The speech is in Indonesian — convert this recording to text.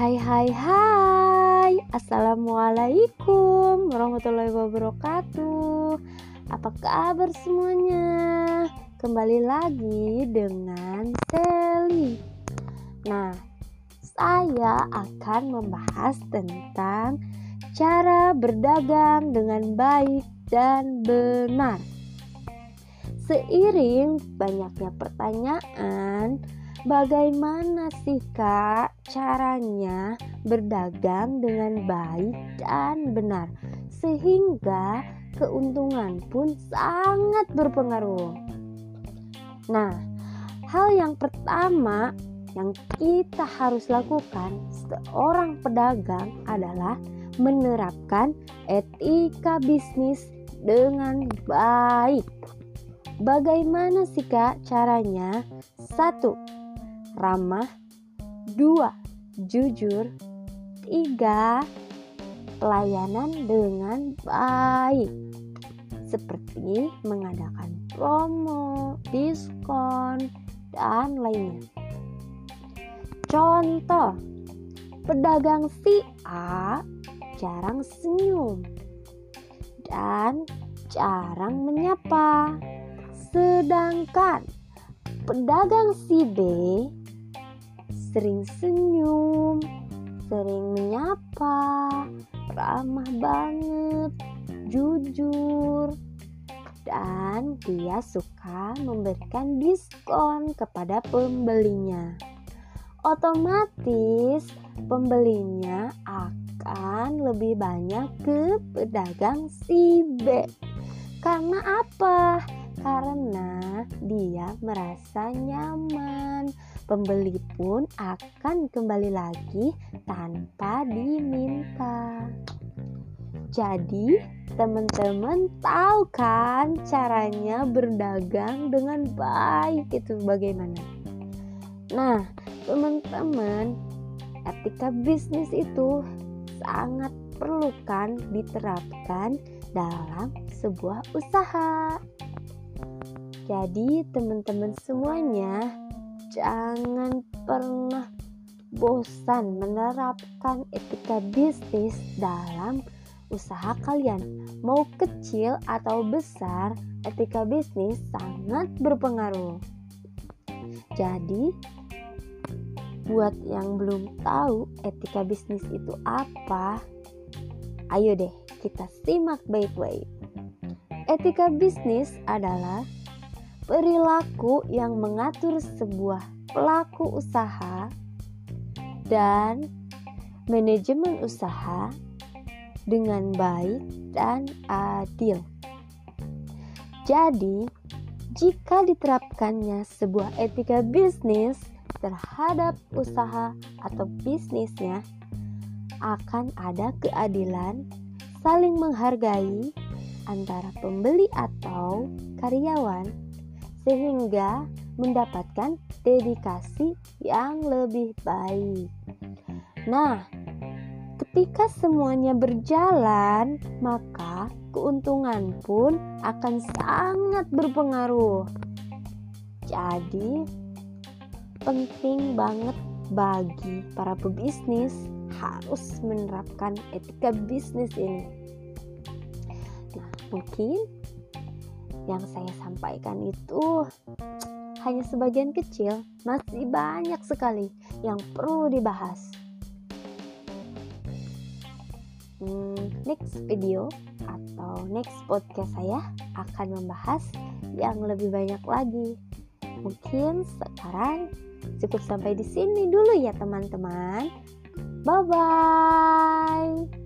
Hai hai hai. Assalamualaikum warahmatullahi wabarakatuh. Apa kabar semuanya? Kembali lagi dengan Sally. Nah, saya akan membahas tentang Cara berdagang dengan baik dan benar. Seiring banyaknya pertanyaan Bagaimana sih kak caranya berdagang dengan baik dan benar sehingga keuntungan pun sangat berpengaruh. Nah, hal yang pertama yang kita harus lakukan seorang pedagang adalah menerapkan etika bisnis dengan baik. Bagaimana sih kak caranya? Satu, ramah, dua, jujur, tiga, pelayanan dengan baik, seperti mengadakan promo, diskon, dan lainnya. Contoh, pedagang si A jarang senyum dan jarang menyapa, sedangkan pedagang si B sering senyum, sering menyapa, ramah banget, jujur, dan dia suka memberikan diskon kepada pembelinya. Otomatis, pembelinya akan lebih banyak ke pedagang si B. Karena apa? Karena dia merasa nyaman pembeli pun akan kembali lagi tanpa diminta. Jadi, teman-teman tahu kan caranya berdagang dengan baik itu bagaimana? Nah, teman-teman, etika bisnis itu sangat perlukan diterapkan dalam sebuah usaha. Jadi, teman-teman semuanya Jangan pernah bosan menerapkan etika bisnis dalam usaha kalian. Mau kecil atau besar, etika bisnis sangat berpengaruh. Jadi, buat yang belum tahu etika bisnis itu apa, ayo deh kita simak baik-baik. Etika bisnis adalah perilaku yang mengatur sebuah pelaku usaha dan manajemen usaha dengan baik dan adil. Jadi, jika diterapkannya sebuah etika bisnis terhadap usaha atau bisnisnya, akan ada keadilan, saling menghargai antara pembeli atau karyawan sehingga mendapatkan dedikasi yang lebih baik. Nah, ketika semuanya berjalan, maka keuntungan pun akan sangat berpengaruh. Jadi, penting banget bagi para pebisnis harus menerapkan etika bisnis ini. Nah, mungkin yang saya sampaikan itu hanya sebagian kecil, masih banyak sekali yang perlu dibahas. Hmm, next video atau next podcast saya akan membahas yang lebih banyak lagi. Mungkin sekarang cukup sampai di sini dulu ya teman-teman. Bye bye.